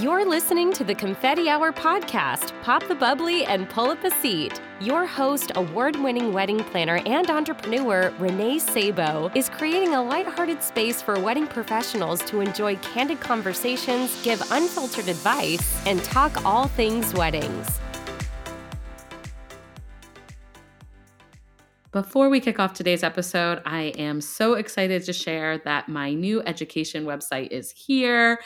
You're listening to the Confetti Hour podcast. Pop the bubbly and pull up a seat. Your host, award winning wedding planner and entrepreneur Renee Sabo, is creating a lighthearted space for wedding professionals to enjoy candid conversations, give unfiltered advice, and talk all things weddings. Before we kick off today's episode, I am so excited to share that my new education website is here.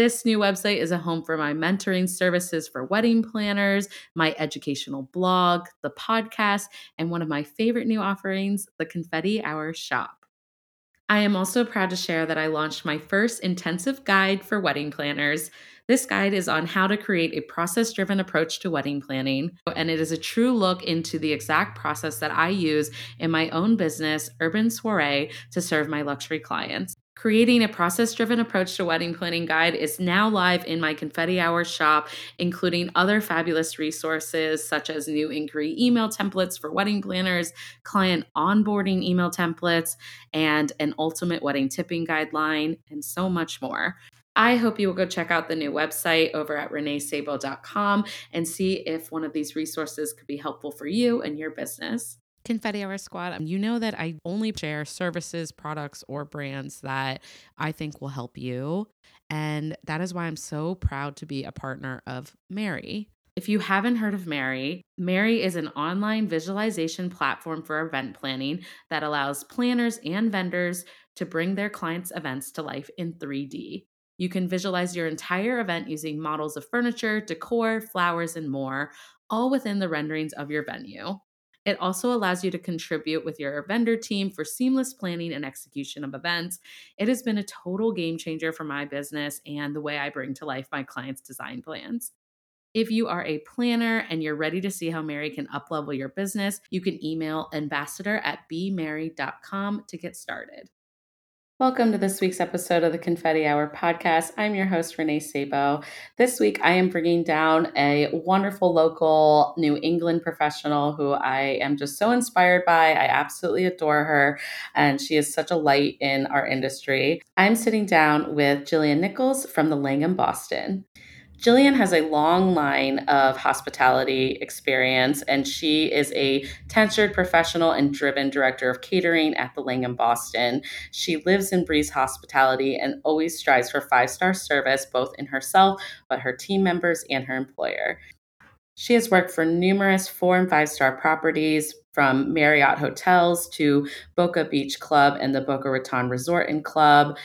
This new website is a home for my mentoring services for wedding planners, my educational blog, the podcast, and one of my favorite new offerings, the Confetti Hour Shop. I am also proud to share that I launched my first intensive guide for wedding planners. This guide is on how to create a process driven approach to wedding planning, and it is a true look into the exact process that I use in my own business, Urban Soiree, to serve my luxury clients. Creating a process driven approach to wedding planning guide is now live in my Confetti Hour shop, including other fabulous resources such as new inquiry email templates for wedding planners, client onboarding email templates, and an ultimate wedding tipping guideline, and so much more. I hope you will go check out the new website over at reneesabo.com and see if one of these resources could be helpful for you and your business. Confetti Hour Squad, um, you know that I only share services, products, or brands that I think will help you. And that is why I'm so proud to be a partner of Mary. If you haven't heard of Mary, Mary is an online visualization platform for event planning that allows planners and vendors to bring their clients' events to life in 3D. You can visualize your entire event using models of furniture, decor, flowers, and more, all within the renderings of your venue. It also allows you to contribute with your vendor team for seamless planning and execution of events. It has been a total game changer for my business and the way I bring to life my clients' design plans. If you are a planner and you're ready to see how Mary can uplevel your business, you can email ambassador at bmary.com to get started. Welcome to this week's episode of the Confetti Hour podcast. I'm your host, Renee Sabo. This week, I am bringing down a wonderful local New England professional who I am just so inspired by. I absolutely adore her, and she is such a light in our industry. I'm sitting down with Jillian Nichols from the Langham Boston. Jillian has a long line of hospitality experience, and she is a tenured professional and driven director of catering at the Langham Boston. She lives and breathes hospitality and always strives for five star service, both in herself, but her team members and her employer. She has worked for numerous four and five star properties, from Marriott Hotels to Boca Beach Club and the Boca Raton Resort and Club,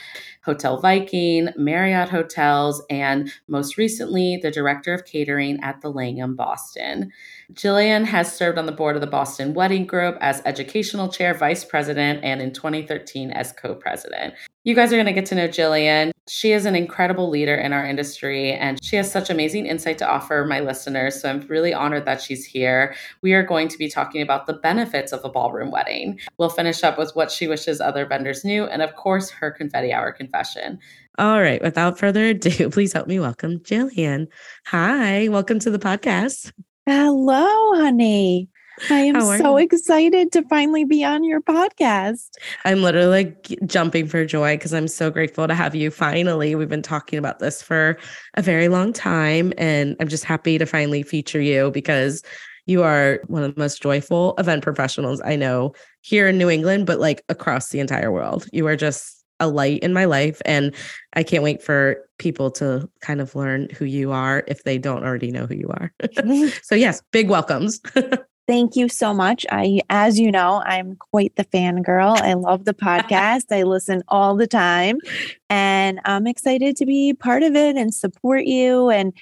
Hotel Viking, Marriott Hotels, and most recently, the director of catering at the Langham Boston. Jillian has served on the board of the Boston Wedding Group as educational chair, vice president, and in 2013 as co president. You guys are going to get to know Jillian. She is an incredible leader in our industry and she has such amazing insight to offer my listeners. So I'm really honored that she's here. We are going to be talking about the benefits of a ballroom wedding. We'll finish up with what she wishes other vendors knew and, of course, her confetti hour confession. All right. Without further ado, please help me welcome Jillian. Hi. Welcome to the podcast. Hello, honey. I am so you? excited to finally be on your podcast. I'm literally like jumping for joy because I'm so grateful to have you finally. We've been talking about this for a very long time, and I'm just happy to finally feature you because you are one of the most joyful event professionals I know here in New England, but like across the entire world. You are just a light in my life. And I can't wait for people to kind of learn who you are if they don't already know who you are. so, yes, big welcomes. Thank you so much. I, as you know, I'm quite the fangirl. I love the podcast. I listen all the time, and I'm excited to be part of it and support you. And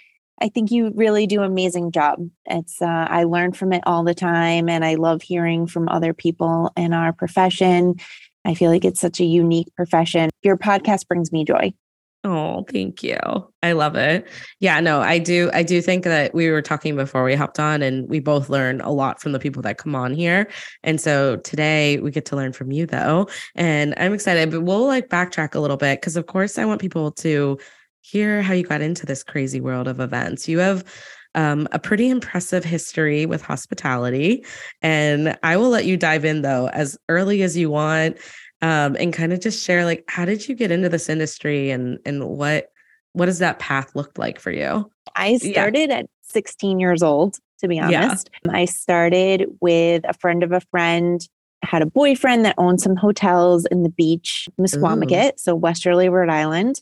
I think you really do an amazing job. It's uh, I learn from it all the time, and I love hearing from other people in our profession. I feel like it's such a unique profession. Your podcast brings me joy. Oh, thank you. I love it. Yeah, no, I do. I do think that we were talking before we hopped on, and we both learn a lot from the people that come on here. And so today we get to learn from you, though. And I'm excited, but we'll like backtrack a little bit because, of course, I want people to hear how you got into this crazy world of events. You have um, a pretty impressive history with hospitality. And I will let you dive in, though, as early as you want um, and kind of just share like how did you get into this industry and and what what does that path look like for you? I started yeah. at 16 years old, to be honest. Yeah. I started with a friend of a friend, had a boyfriend that owned some hotels in the beach, Misquamicut, so Westerly, Rhode Island.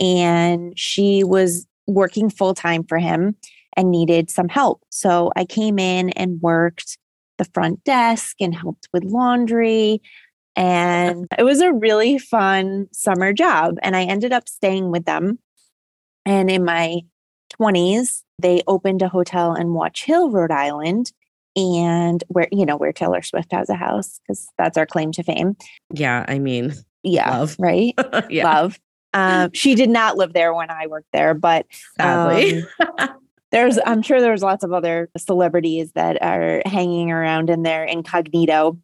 And she was working full time for him and needed some help. So I came in and worked the front desk and helped with laundry. And it was a really fun summer job. And I ended up staying with them. And in my 20s, they opened a hotel in Watch Hill, Rhode Island, and where, you know, where Taylor Swift has a house, because that's our claim to fame. Yeah. I mean, yeah. Love. Right. yeah. Love. Um, she did not live there when I worked there, but sadly. Um, there's i'm sure there's lots of other celebrities that are hanging around in there incognito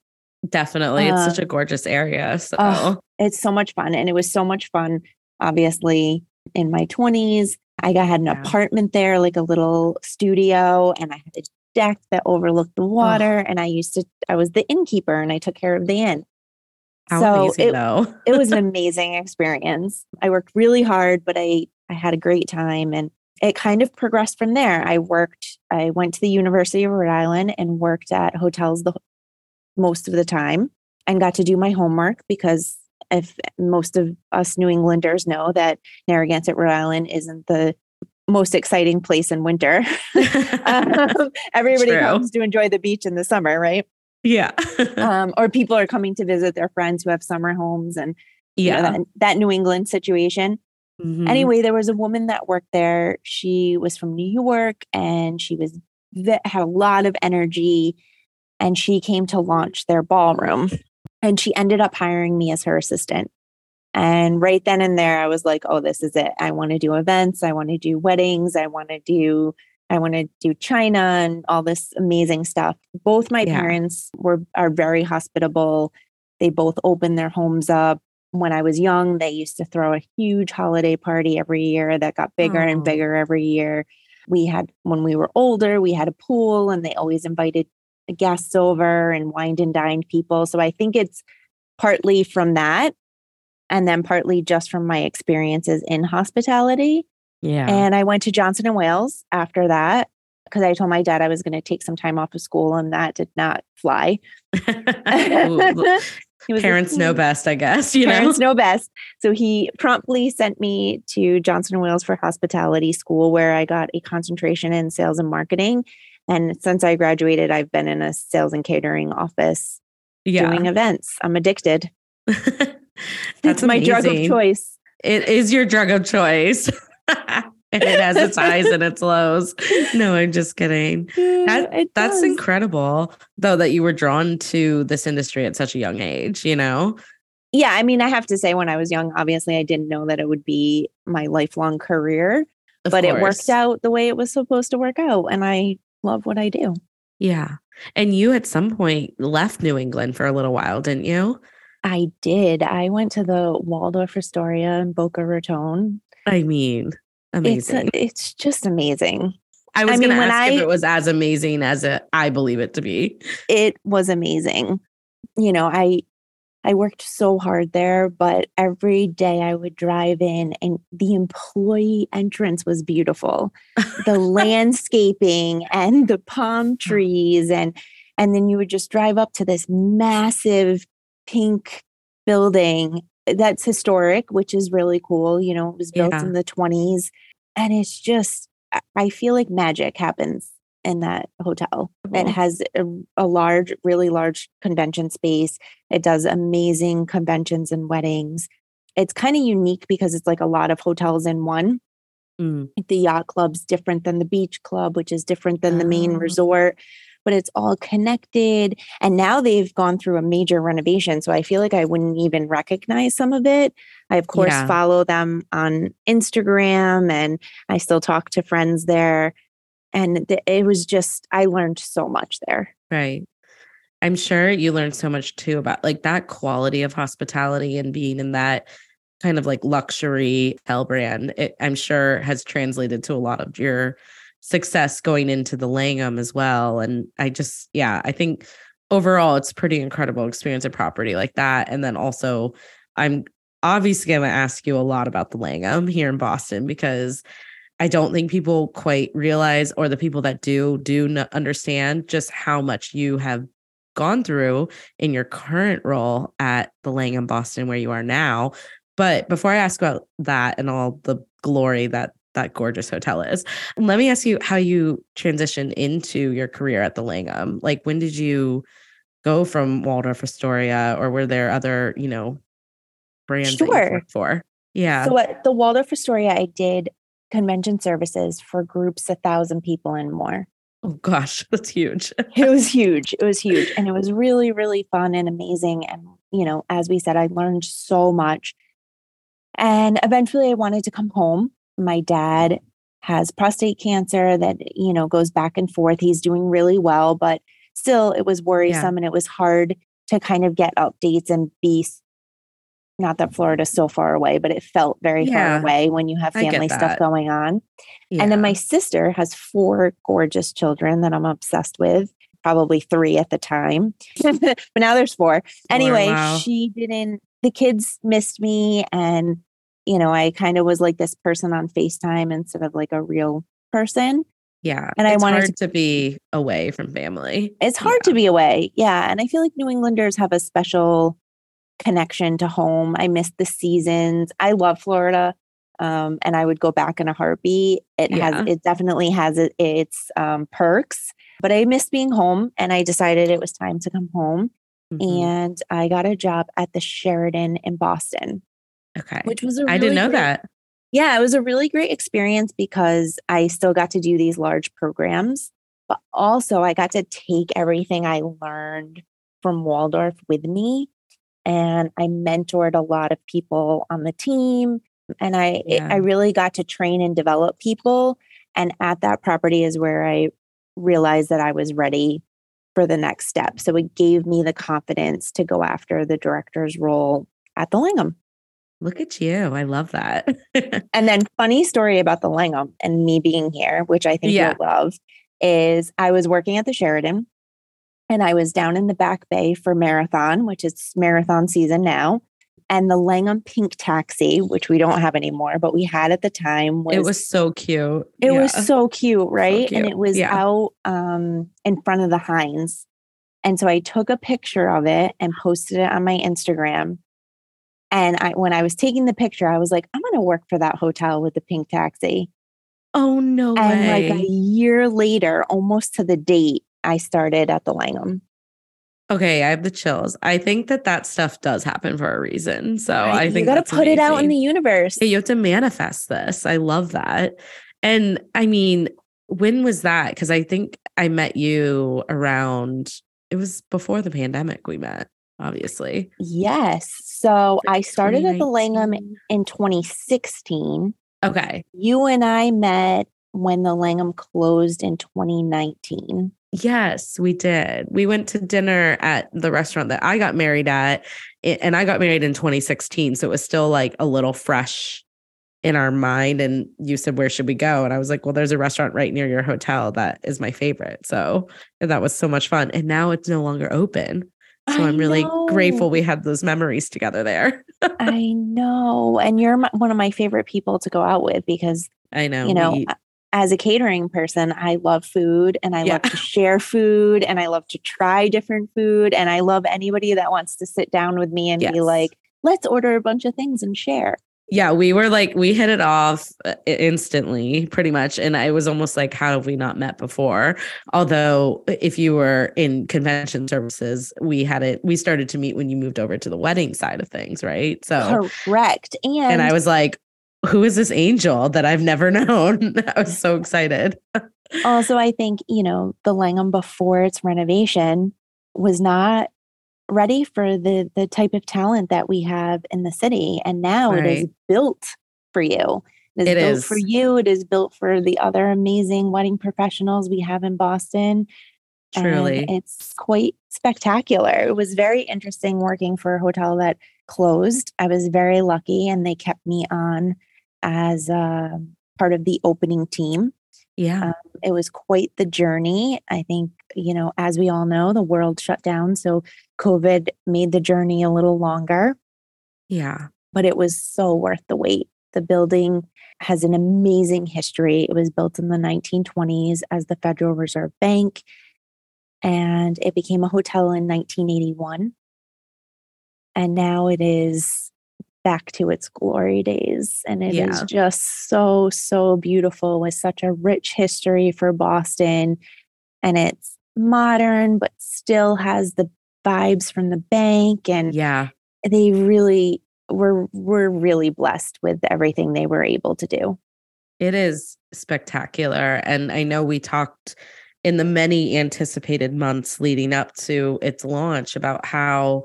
definitely it's uh, such a gorgeous area so oh, it's so much fun and it was so much fun obviously in my 20s i got, had an yeah. apartment there like a little studio and i had a deck that overlooked the water oh. and i used to i was the innkeeper and i took care of the inn How so amazing, it, though. it was an amazing experience i worked really hard but i i had a great time and it kind of progressed from there. I worked, I went to the University of Rhode Island and worked at hotels the most of the time and got to do my homework because if most of us New Englanders know that Narragansett, Rhode Island isn't the most exciting place in winter. um, everybody True. comes to enjoy the beach in the summer, right? Yeah. um, or people are coming to visit their friends who have summer homes and yeah, you know, that, that New England situation. Mm-hmm. Anyway, there was a woman that worked there. She was from New York and she was had a lot of energy and she came to launch their ballroom and she ended up hiring me as her assistant. And right then and there I was like, "Oh, this is it. I want to do events, I want to do weddings, I want to do I want to do China and all this amazing stuff." Both my yeah. parents were are very hospitable. They both opened their homes up when I was young, they used to throw a huge holiday party every year that got bigger oh. and bigger every year. We had, when we were older, we had a pool and they always invited guests over and wined and dined people. So I think it's partly from that and then partly just from my experiences in hospitality. Yeah. And I went to Johnson and Wales after that because I told my dad I was going to take some time off of school and that did not fly. parents know best, I guess. You parents know? know best. So he promptly sent me to Johnson and Wales for hospitality school, where I got a concentration in sales and marketing. And since I graduated, I've been in a sales and catering office yeah. doing events. I'm addicted. That's my drug of choice. It is your drug of choice. it has its highs and its lows. No, I'm just kidding. That, that's incredible, though, that you were drawn to this industry at such a young age, you know? Yeah. I mean, I have to say, when I was young, obviously, I didn't know that it would be my lifelong career, of but course. it worked out the way it was supposed to work out. And I love what I do. Yeah. And you at some point left New England for a little while, didn't you? I did. I went to the Waldorf Astoria in Boca Raton. I mean, Amazing. It's, a, it's just amazing. I was I going to ask I, if it was as amazing as it, I believe it to be. It was amazing. You know, I I worked so hard there, but every day I would drive in and the employee entrance was beautiful. The landscaping and the palm trees and and then you would just drive up to this massive pink building that's historic, which is really cool. You know, it was built yeah. in the 20s. And it's just, I feel like magic happens in that hotel. Cool. It has a, a, large, really large convention space. It does amazing conventions and weddings. It's kind of unique because it's like a lot of hotels in one. Mm. The yacht club's different than the beach club, which is different than the main ah. resort but it's all connected. And now they've gone through a major renovation. So I feel like I wouldn't even recognize some of it. I, of course, yeah. follow them on Instagram and I still talk to friends there. And it was just, I learned so much there. Right. I'm sure you learned so much too about like that quality of hospitality and being in that kind of like luxury hell brand. It, I'm sure has translated to a lot of your success going into the Langham as well. And I just, yeah, I think overall it's pretty incredible experience at property like that. And then also I'm obviously going to ask you a lot about the Langham here in Boston because I don't think people quite realize, or the people that do, do n- understand just how much you have gone through in your current role at the Langham Boston, where you are now. But before I ask about that and all the glory that that gorgeous hotel is, let me ask you how you transitioned into your career at the Langham. Like, when did you go from Waldorf Astoria, or were there other, you know, brands Sure. worked for? Yeah. So at the Waldorf Astoria, I did convention services for groups a thousand people and more. oh gosh, that's huge. It was huge. It was huge. And it was really, really fun and amazing. And, you know, as we said, I learned so much. And eventually I wanted to come home. My dad has prostate cancer that, you know, goes back and forth. He's doing really well, but still it was worrisome and it was hard to kind of get updates and be not that Florida's so far away, but it felt very Yeah. far away when you have family stuff going on. And then my sister has four gorgeous children that I'm obsessed with, probably three at the time. but now there's four. Anyway, wow. she didn't, the kids missed me. And, you know, I kind of was like this person on FaceTime instead of like a real person. Yeah. And I wanted hard to, be away from family. It's hard to be away. Yeah. And I feel like New Englanders have a special connection to home. I miss the seasons. I love Florida. Um, and I would go back in a heartbeat. It Yeah. has, it definitely has it, its um, perks, but I miss being home and I decided it was time to come home. Mhm. And I got a job at the Sheraton in Boston, Okay. which was a I didn't know great- that. yeah, it was a really great experience because I still got to do these large programs, but also I got to take everything I learned from Waldorf with me. And I mentored a lot of people on the team. And I, Yeah. I really got to train and develop people. And at that property is where I realized that I was ready for the next step. So it gave me the confidence to go after the director's role at the Langham. Look at you. I love that. And then, funny story about the Langham and me being here, which I think Yeah. you'll love, is I was working at the Sheraton and I was down in the back bay for marathon, which is marathon season now. And the Langham Pink Taxi, which we don't have anymore, but we had at the time, was it was so cute. it was so cute, right? And cute. it was Yeah. out um, in front of the Hynes. And so I took a picture of it and posted it on my Instagram. And I, when I was taking the picture, I was like, I'm going to work for that hotel with the pink taxi. Oh no And way. like a year later, almost to the date, I started at the Langham. okay, I have the chills. I think that that stuff does happen for a reason. So Right? I think you got to put it out in the universe. Yeah, you have to manifest this. I love that. And I mean, when was that? Because I think I met you around, it was before the pandemic we met, obviously. Yes. So I started at the Langham in 2016. Okay. You and I met when the Langham closed in 2019. Yes, we did. We went to dinner at the restaurant that I got married at, and I got married in 2016. So it was still like a little fresh in our mind. And you said, Where should we go? And I was like, Well, there's a restaurant right near your hotel that is my favorite. So that was so much fun. And now it's no longer open. So I I'm really grateful we had those memories together there. I know. And you're my, one of my favorite people to go out with because, I know. you know, we- as a catering person, I love food and I Yeah. love to share food and I love to try different food. And I love anybody that wants to sit down with me and Yes. be like, let's order a bunch of things and share. yeah, we were like, we hit it off uh, instantly, pretty much. And I was almost like, how have we not met before? Although, if you were in convention services, we had it, we started to meet when you moved over to the wedding side of things, right? So, Correct. And, and I was like, who is this angel that I've never known? I was so excited. also, I think, you know, the Langham before its renovation was not ready for the the type of talent that we have in the city. And now it is built for you. It is It built for you. It is built for the other amazing wedding professionals we have in Boston. and Truly. it's quite spectacular. It was very interesting working for a hotel that closed. I was very lucky and they kept me on as uh, part of the opening team Yeah. it was quite the journey. I think, you know, as we all know, the world shut down. So COVID made the journey a little longer. Yeah. but it was so worth the wait. The building has an amazing history. It was built in the 1920s as the Federal Reserve Bank, and it became a hotel in 1981. And now it is back to its glory days. And it yeah. is just so, so beautiful with such a rich history for Boston. And it's modern, but still has the vibes from the bank. And yeah, they really were were really blessed with everything they were able to do. It is spectacular. And I know we talked in the many anticipated months leading up to its launch about how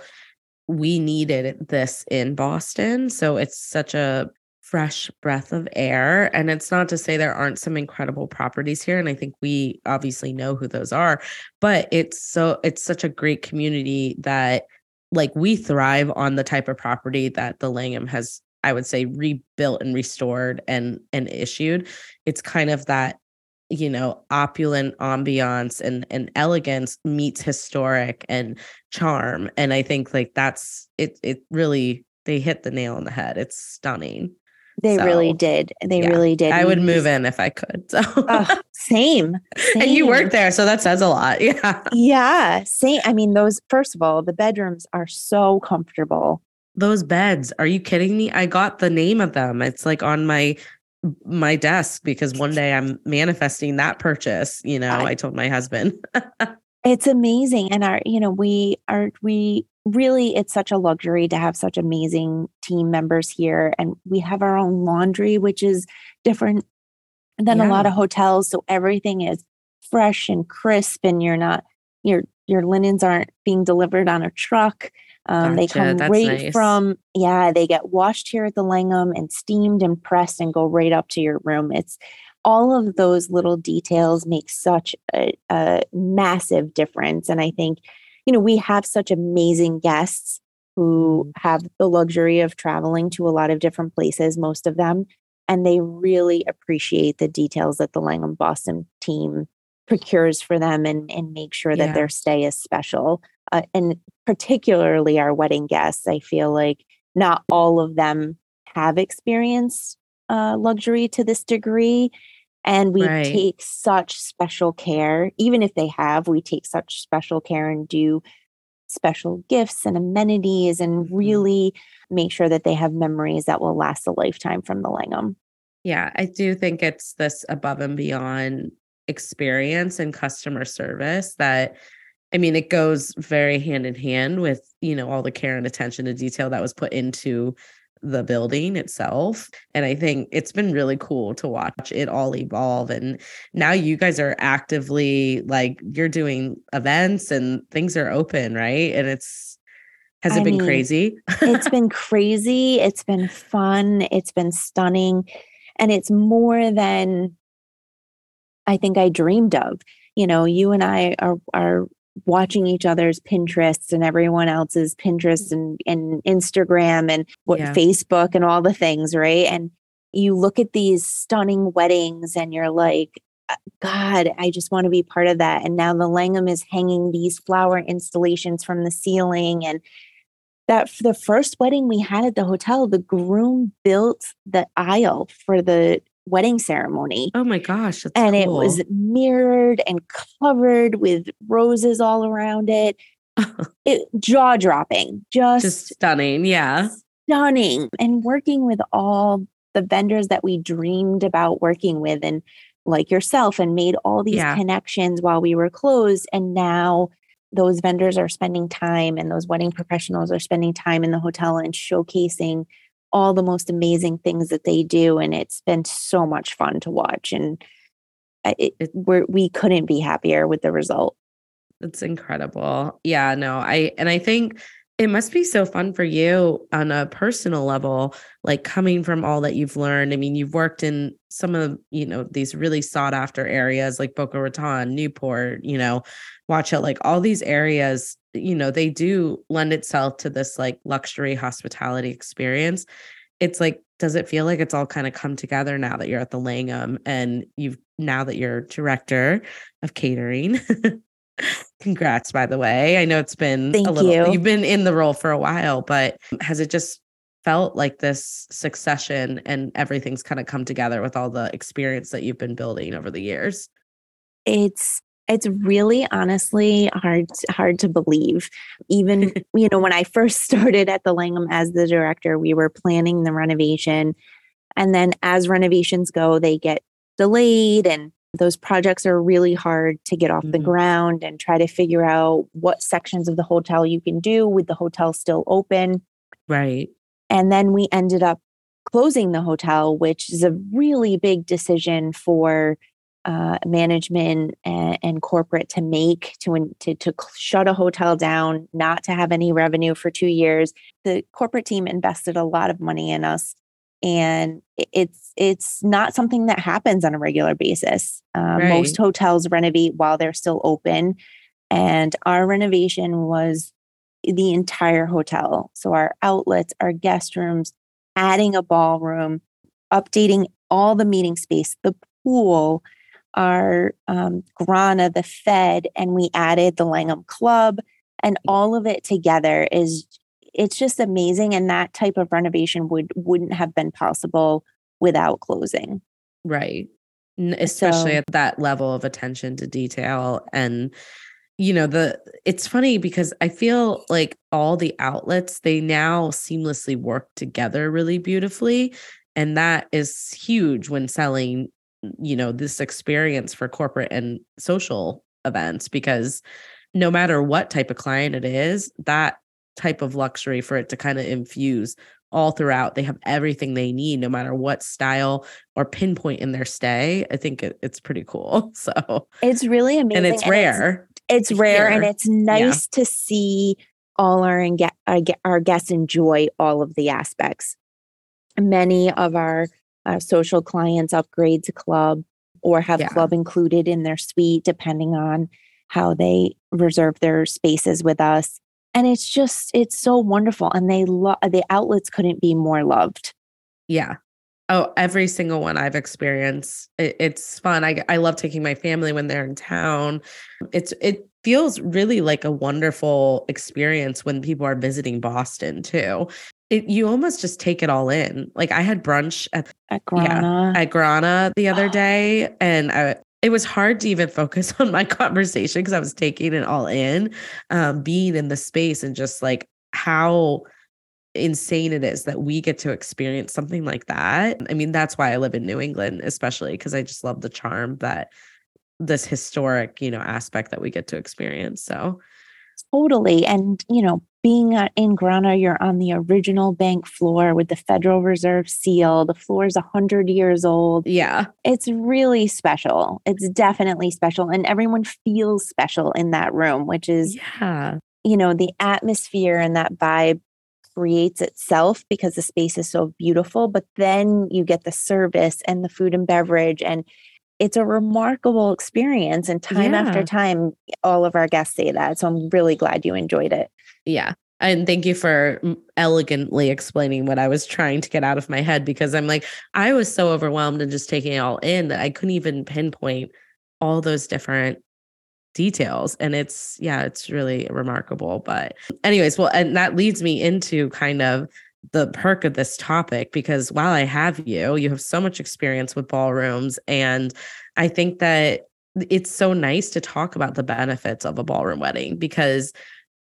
we needed this in Boston. So it's such a fresh breath of air. And it's not to say there aren't some incredible properties here. And I think we obviously know who those are, but it's so, it's such a great community that like we thrive on the type of property that the Langham has, I would say, rebuilt and restored and and issued. It's kind of that you know opulent ambiance and and elegance meets historic and charm. And i think like that's it it really they hit the nail on the head. It's stunning. They so, really did. They yeah, really did. I would move in if i could so. Uh, same, same and you work there so that says a lot yeah. Yeah same i mean those first of all the bedrooms are so comfortable. Those beds are you kidding me? I got the name of them. It's like on my my desk because one day I'm manifesting that purchase. You know, I, I told my husband. it's amazing. And our, you know, we are, we really, it's such a luxury to have such amazing team members here. And we have our own laundry, which is different than yeah. a lot of hotels. So everything is fresh and crisp and you're not, your, your linens aren't being delivered on a truck. Um, gotcha. They come That's right nice. from, yeah, they get washed here at the Langham and steamed and pressed and go right up to your room. It's all of those little details make such a, a massive difference. And I think, you know, we have such amazing guests who mm-hmm. have the luxury of traveling to a lot of different places, most of them, and they really appreciate the details that the Langham Boston team procures for them and, and make sure that yeah. their stay is special. Uh, and particularly our wedding guests, I feel like not all of them have experienced uh, luxury to this degree. And we right. take such special care, even if they have, we take such special care and do special gifts and amenities and mm-hmm. really make sure that they have memories that will last a lifetime from the Langham. Yeah, I do think it's this above and beyond experience and customer service that I mean, it goes very hand in hand with, you know, all the care and attention to detail that was put into the building itself. And I think it's been really cool to watch it all evolve. And now you guys are actively like you're doing events and things are open, right? And it's has it I been mean, crazy? it's been crazy. It's been fun. It's been stunning. And it's more than I think I dreamed of. You know, you and I are are watching each other's Pinterests and everyone else's Pinterest and, and Instagram and what yeah. Facebook and all the things, right? And you look at these stunning weddings and you're like, uh, God, I just want to be part of that. And now the Langham is hanging these flower installations from the ceiling. And that the first wedding we had at the hotel, the groom built the aisle for the wedding ceremony. Oh my gosh. and cool. it was mirrored and covered with roses all around it. it jaw dropping, just, just stunning. Yeah. Stunning. And working with all the vendors that we dreamed about working with and like yourself and made all these yeah. connections while we were closed. And now those vendors are spending time and those wedding professionals are spending time in the hotel and showcasing all the most amazing things that they do and it's been so much fun to watch and it, we're, we couldn't be happier with the result. It's incredible. Yeah no i and i think it must be so fun for you on a personal level like coming from all that you've learned. I mean you've worked in some of you know these really sought after areas like boca raton newport you know watch hill like all these areas you know they do lend itself to this like luxury hospitality experience it's like does it feel like it's all kind of come together now that you're at the langham and you've now that you're director of catering congrats by the way i know it's been Thank a little you. you've been in the role for a while but has it just felt like this succession and everything's kind of come together with all the experience that you've been building over the years? It's it's really honestly hard hard to believe. Even you know when i first started at the langham as the director we were planning the renovation. And then as renovations go they get delayed and those projects are really hard to get off mm-hmm. the ground and try to figure out what sections of the hotel you can do with the hotel still open. Right. And then we ended up closing the hotel which is a really big decision for uh, management and, and, corporate to make to, to to shut a hotel down, not to have any revenue for two years. The corporate team invested a lot of money in us, and it's it's not something that happens on a regular basis. Uh, right. Most hotels renovate while they're still open, and our renovation was the entire hotel. So our outlets, our guest rooms, adding a ballroom, updating all the meeting space, the pool our um, Grana, the Fed, and we added the Langham Club, and all of it together is it's just amazing. And that type of renovation would wouldn't have been possible without closing. Right. Especially so, at that level of attention to detail and you know the it's funny because i feel like all the outlets they now seamlessly work together really beautifully and that is huge when selling you know this experience for corporate and social events because no matter what type of client it is that type of luxury for it to kind of infuse all throughout they have everything they need no matter what style or pinpoint in their stay i think it, it's pretty cool so it's really amazing and it's rare it's, it's rare and it's nice yeah. to see all our, our our guests enjoy all of the aspects many of our uh, social clients upgrade to club or have yeah. club included in their suite, depending on how they reserve their spaces with us. And it's just, it's so wonderful. And they love the outlets couldn't be more loved. Yeah. Oh, every single one I've experienced. It, it's fun. I I love taking my family when they're in town. It's it feels really like a wonderful experience when people are visiting Boston too it, you almost just take it all in. Like I had brunch at at Grana, yeah, at Grana the other day, and I, it was hard to even focus on my conversation because I was taking it all in, um, being in the space and just like how insane it is that we get to experience something like that. I mean, that's why I live in New England, especially because I just love the charm that this historic, you know, aspect that we get to experience. So Totally. And, you know, being in Grana, you're on the original bank floor with the Federal Reserve seal. The floor is 100 years old. Yeah. It's really special. It's definitely special. And everyone feels special in that room, which is, yeah. you know, the atmosphere and that vibe creates itself because the space is so beautiful. But then you get the service and the food and beverage and it's a remarkable experience. And time yeah. after time, all of our guests say that. So I'm really glad you enjoyed it. Yeah. And thank you for mm, elegantly explaining what I was trying to get out of my head because I'm like, I was so overwhelmed and just taking it all in that I couldn't even pinpoint all those different details. And it's, yeah, it's really remarkable. But, anyways, well, and that leads me into kind of the perk of this topic because while I have you, you have so much experience with ballrooms. And I think that it's so nice to talk about the benefits of a ballroom wedding because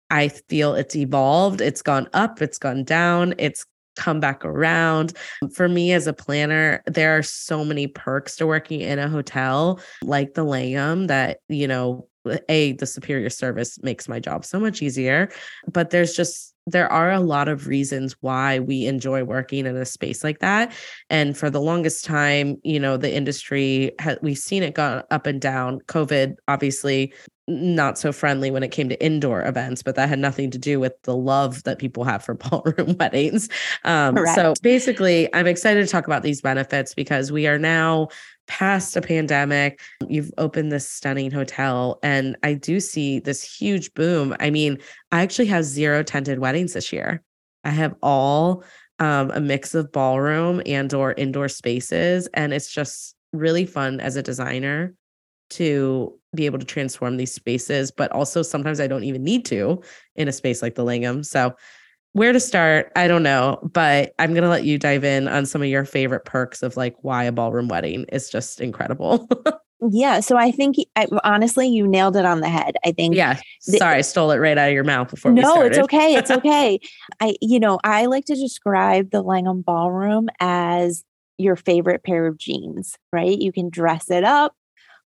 I feel it's evolved, it's gone up, it's gone down, it's come back around. For me as a planner, there are so many perks to working in a hotel like the Langham that, you know, a the superior service makes my job so much easier, but there's just there are a lot of reasons why we enjoy working in a space like that and for the longest time you know the industry ha- we've seen it go up and down. Covid obviously not so friendly when it came to indoor events but that had nothing to do with the love that people have for ballroom weddings. Um, so basically i'm excited to talk about these benefits because we are now past a pandemic, you've opened this stunning hotel. And I do see this huge boom. I mean, I actually have zero tented weddings this year. I have all um, a mix of ballroom and or indoor spaces. And it's just really fun as a designer to be able to transform these spaces. But also sometimes I don't even need to in a space like the Langham. So where to start, I don't know, but I'm going to let you dive in on some of your favorite perks of like why a ballroom wedding is just incredible. yeah. So I think I, honestly, you nailed it on the head. I think. Yeah. Sorry, I stole it right out of your mouth before. No, it's okay. It's okay. I, you know, I like to describe the Langham Ballroom as your favorite pair of jeans, right? You can dress it up.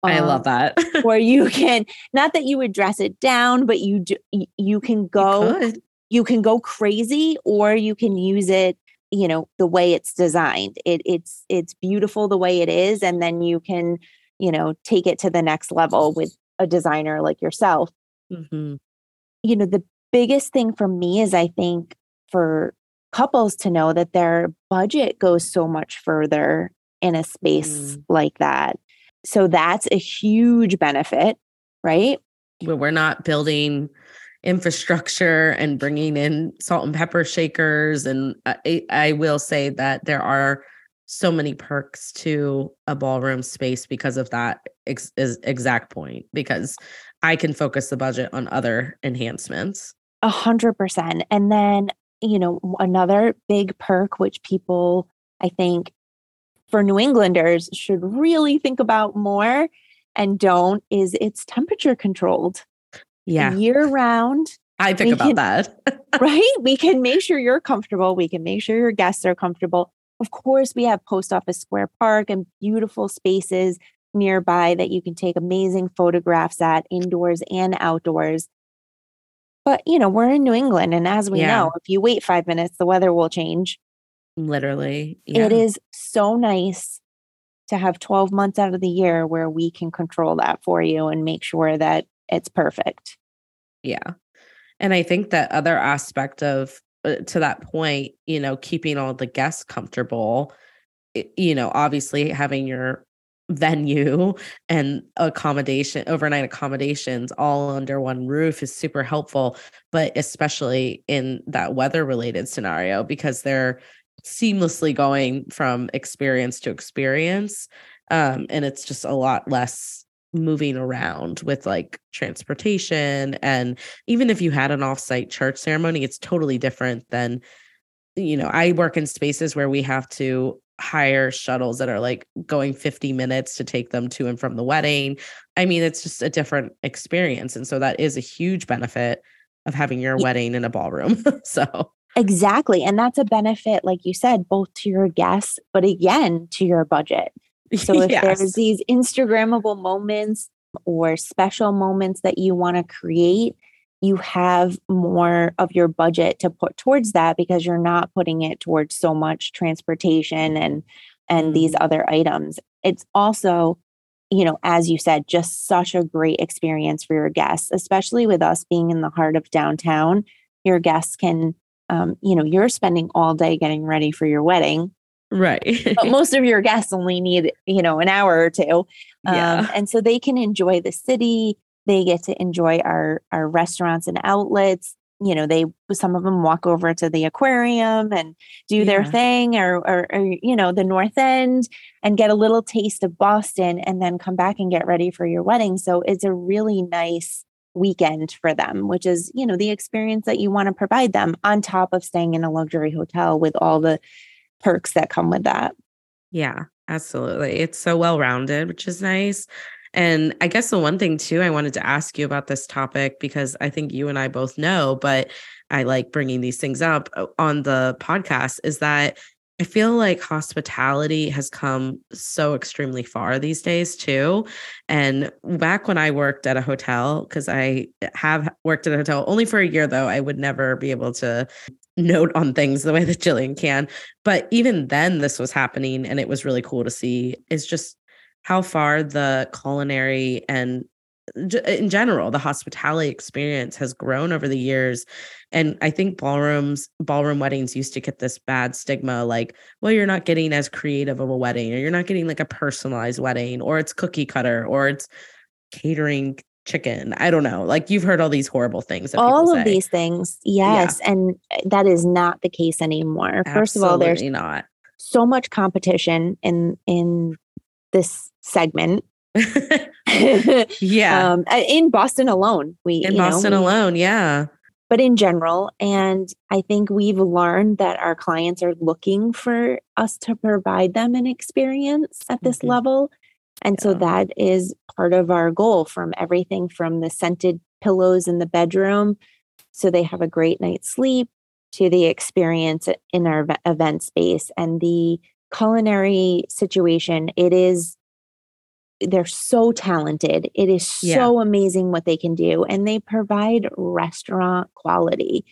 I um, love that. or you can not that you would dress it down, but you do, you can go you, you can go crazy or you can use it you know the way it's designed it it's it's beautiful the way it is and then you can you know take it to the next level with a designer like yourself mm-hmm. you know the biggest thing for me is i think for couples to know that their budget goes so much further in a space mm. like that so that's a huge benefit right But we're not building infrastructure and bringing in salt and pepper shakers. And I, I will say that there are so many perks to a ballroom space because of that ex- exact point because i can focus the budget on other enhancements. A hundred percent. And then you know another big perk which people i think for new englanders should really think about more and don't is it's temperature controlled yeah year round i think about can, that right we can make sure you're comfortable we can make sure your guests are comfortable of course, we have Post Office Square Park and beautiful spaces nearby that you can take amazing photographs at indoors and outdoors. But, you know, we're in New England. And as we yeah. know, if you wait five minutes, the weather will change. Literally. Yeah. It is so nice to have 12 months out of the year where we can control that for you and make sure that it's perfect. Yeah. And I think that other aspect of uh, to that point, you know, keeping all the guests comfortable, you know, obviously having your venue and accommodation overnight accommodations all under one roof is super helpful but especially in that weather related scenario because they're seamlessly going from experience to experience um, and it's just a lot less moving around with like transportation and even if you had an offsite church ceremony it's totally different than you know i work in spaces where we have to hire shuttles that are like going 50 minutes to take them to and from the wedding i mean it's just a different experience and so that is a huge benefit of having your yeah. wedding in a ballroom so exactly and that's a benefit like you said both to your guests but again to your budget so if yes. there's these Instagrammable moments or special moments that you want to create, you have more of your budget to put towards that because you're not putting it towards so much transportation and and these mm-hmm. other items. It's also, you know, as you said, just such a great experience for your guests, especially with us being in the heart of downtown. Your guests can um, you know, you're spending all day getting ready for your wedding Right. but most of your guests only need, you know, an hour or two. Um, yeah. And so they can enjoy the city. They get to enjoy our, our restaurants and outlets. You know, they, some of them walk over to the aquarium and do yeah. their thing or, or, or, you know, the North End and get a little taste of Boston and then come back and get ready for your wedding. So it's a really nice weekend for them, which is, you know, the experience that you want to provide them on top of staying in a luxury hotel with all the perks that come with that. Yeah, absolutely. It's so well rounded, which is nice. And I guess the one thing too, I wanted to ask you about this topic because I think you and I both know, but I like bringing these things up uh, on the podcast is that I feel like hospitality has come so extremely far these days too. And back when I worked at a hotel, because I have worked at a hotel only for a year though, I would never be able to note on things the way that Jillian can. But even then, this was happening, and it was really cool to see. Is just how far the culinary and in general the hospitality experience has grown over the years and i think ballrooms ballroom weddings used to get this bad stigma like well you're not getting as creative of a wedding or you're not getting like a personalized wedding or it's cookie cutter or it's catering chicken. I don't know. Like you've heard all these horrible things. all of these things. Yes. Yeah. And eh, that is not the case anymore. Absolutely First of all, there's not so much competition in in this segment. yeah. Um, in Boston alone. We in Boston know, we, alone, yeah. but in general. And I think we've learned that our clients are looking for us to provide them an experience at this Mhm. level. And so that is part of our goal from everything from the scented pillows in the bedroom so they have a great night's sleep to the experience in our event space and the culinary situation. It is they're so talented. It is so Yeah. amazing what they can do and they provide restaurant quality.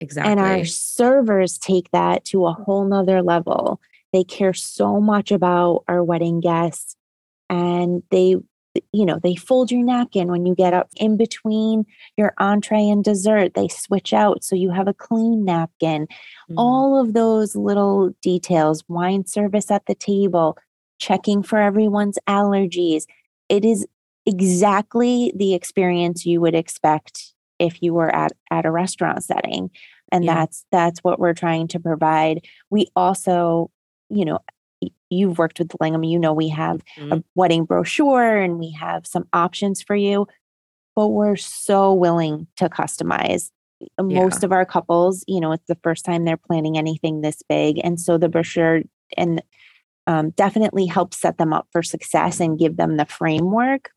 Exactly. and our servers take that to a whole nother level. They care so much about our wedding guests and they you know they fold your napkin when you get up in between your entree and dessert they switch out so you have a clean napkin Mhm. all of those little details wine service at the table checking for everyone's allergies it is exactly the experience you would expect if you were at, at a restaurant setting and Yeah. that's that's what we're trying to provide we also you know you've worked with Langham you know we have Mhm. a wedding brochure and we have some options for you but we're so willing to customize Uh, most of our couples you know it's the first time they're planning anything this big and so the brochure and um, definitely helps set them up for success and give them the framework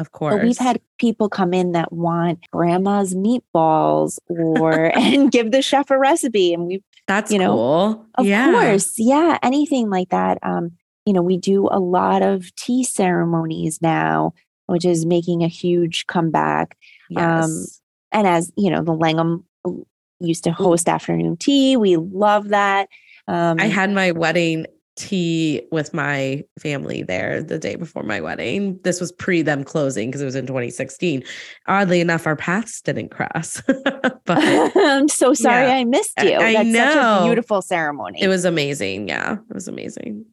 of course. but we've had people come in that want grandma's meatballs or and give the chef a recipe and we've That's you know, cool. of yeah. course, yeah, anything like that. Um, you know, we do a lot of tea ceremonies now, which is making a huge comeback. Yes. And as you know, the Langham used to host afternoon tea. We love that. Um, I had my wedding tea with my family there the day before my wedding. This was pre them closing because it was in 2016. Oddly enough, our paths didn't cross, but I'm so sorry Yeah. I missed you. I That's such a know. beautiful ceremony. it was amazing. Yeah, it was amazing.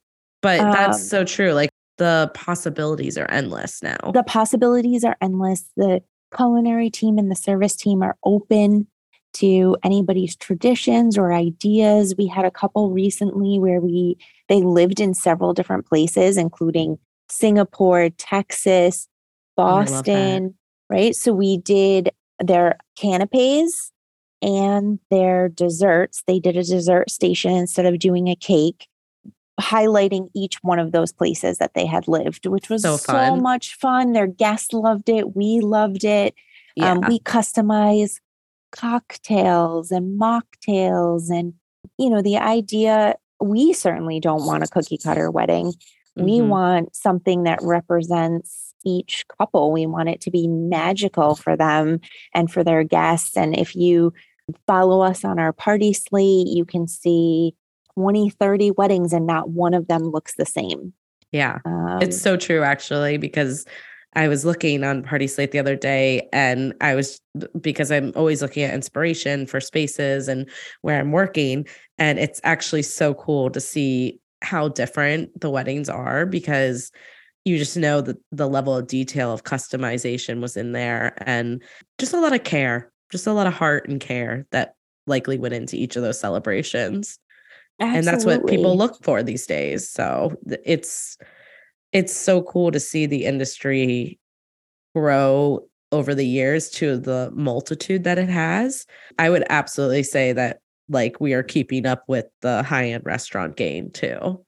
But that's Um, so true. Like the possibilities are endless now. the possibilities are endless. The culinary team and the service team are open to anybody's traditions or ideas. We had a couple recently where we they lived in several different places, including Singapore, Texas, Oh, I love that. Boston, right? So we did their canapes and their desserts. They did a dessert station instead of doing a cake, highlighting each one of those places that they had lived, which was So so, much fun. Their guests loved it. We loved it. yeah. Um, we customize cocktails and mocktails. And, you know, the idea we certainly don't want a cookie cutter wedding. We Mhm. want something that represents each couple. We want it to be magical for them and for their guests. And if you follow us on our party slate, you can see 20, 30 weddings, and not one of them looks the same. yeah. Um, It's so true, actually, because I was looking on Party Slate the other day, and I was because I'm always looking at inspiration for spaces and where I'm working, and it's actually so cool to see how different the weddings are because you just know that the level of detail of customization was in there and just a lot of care, just a lot of heart and care that likely went into each of those celebrations. And that's what people look for these days so it's it's so cool to see the industry grow over the years to the multitude that it has. I would absolutely say that like we are keeping up with the high-end restaurant game too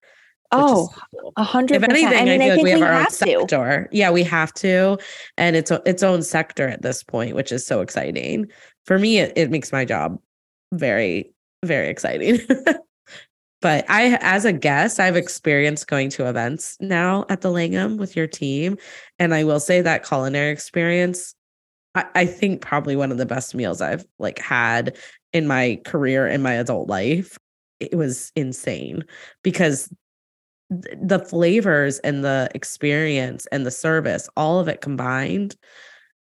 Oh, a hundred if percent. anything I mean, i I, like we have our own to. sector. Yeah we have to and it's its own sector at this point which is so exciting. For me it, it makes my job very very exciting but i as a guest i've experienced going to events now at the langham with your team and i will say that culinary experience I, I think probably one of the best meals i've like had in my career in my adult life it was insane because th- the flavors and the experience and the service all of it combined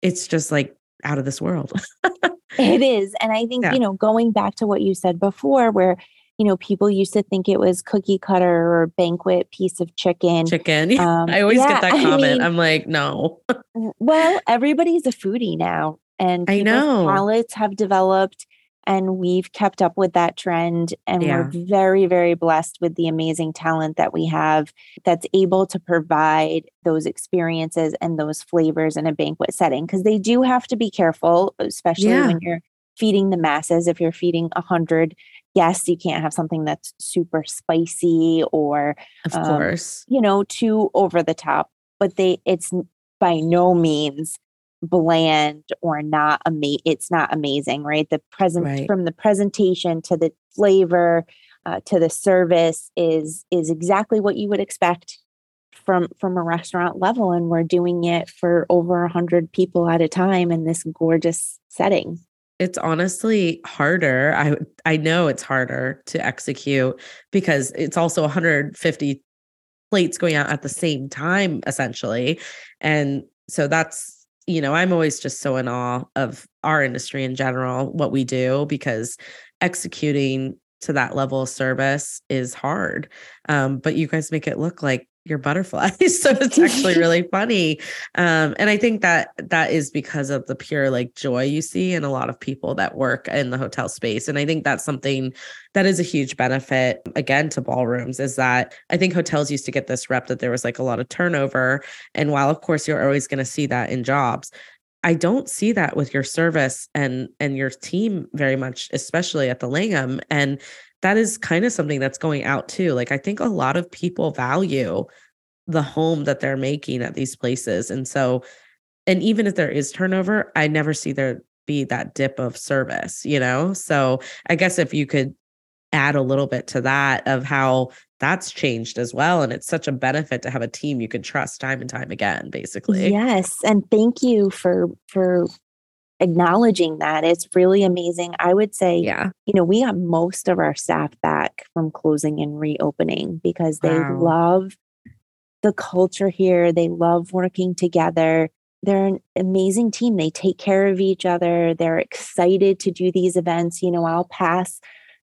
it's just like out of this world It is. And I think, Yeah. you know, going back to what you said before, where, you know, people used to think it was cookie cutter or banquet piece of chicken. Chicken. Um, I always yeah, get that comment. I mean, I'm like, no. well, everybody's a foodie now, and I know palates have developed, and we've kept up with that trend. And yeah. we're very, very blessed with the amazing talent that we have that's able to provide those experiences and those flavors in a banquet setting because they do have to be careful, especially yeah. when you're feeding the masses if you're feeding 100 yes, you can't have something that's super spicy or, of um, course, you know, too over the top. But they, it's by no means bland or not amazing. It's not amazing, right? The present right. from the presentation to the flavor uh, to the service is is exactly what you would expect from from a restaurant level and we're doing it for over 100 people at a time in this gorgeous setting it's honestly harder. I I know it's harder to execute because it's also 150 plates going out at the same time essentially. And so that's you know, I'm always just so in awe of our industry in general, what we do because executing to that level of service is hard. Um, but you guys make it look like you're butterflies. so it's actually really funny. Um, and I think that that is because of the pure like joy you see in a lot of people that work in the hotel space. And I think that's something that is a huge benefit again to ballrooms is that I think hotels used to get this rep that there was like a lot of turnover. And while of course you're always going to see that in jobs, I don't see that with your service and and your team very much, especially at the Langham. And that is kind of something that's going out too. Like I think a lot of people value the home that they're making at these places. And so, and even if there is turnover, I never see there be that dip of service, you know? So I guess if you could add a little bit to that of how that's changed as well. And it's such a benefit to have a team you can trust time and time again, basically. yes and thank you for for acknowledging that it's really amazing i would say Yeah. you know, we got most of our staff back from closing and reopening because they Wow. love the culture here. They love working together. They're an amazing team. They take care of each other. They're excited to do these events. You know, I'll pass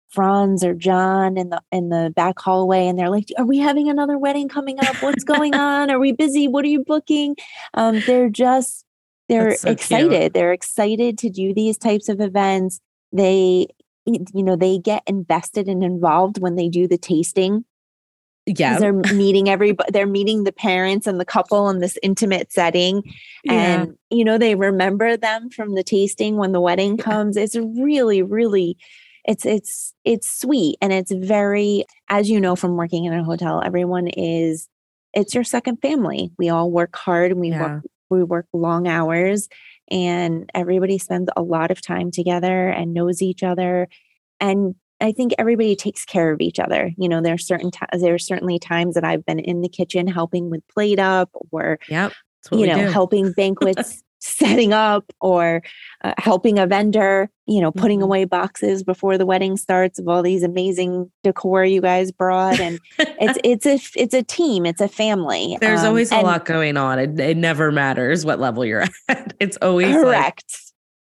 Franz or John in the in the back hallway and they're like, Are we having another wedding coming up? What's going on? Are we busy? What are you booking? Um, they're just they're so cute. excited. They're excited to do these types of events. They you know they get invested and involved when they do the tasting Yeah. they're meeting everybody they're meeting the parents and the couple in this intimate setting yeah. and you know they remember them from the tasting when the wedding comes it's really really it's it's it's sweet and it's very as you know from working in a hotel everyone is it's your second family we all work hard and we Yeah. work we work long hours and everybody spends a lot of time together and knows each other and i think everybody takes care of each other you know there are certain times there are certainly times that i've been in the kitchen helping with plate up or Yep. You know do. helping banquets setting up or uh, helping a vendor you know putting Mhm. away boxes before the wedding starts of all these amazing decor you guys brought and it's it's a it's a team it's a family There's um, always a and- lot going on. It, it never matters what level you're at. It's always like correct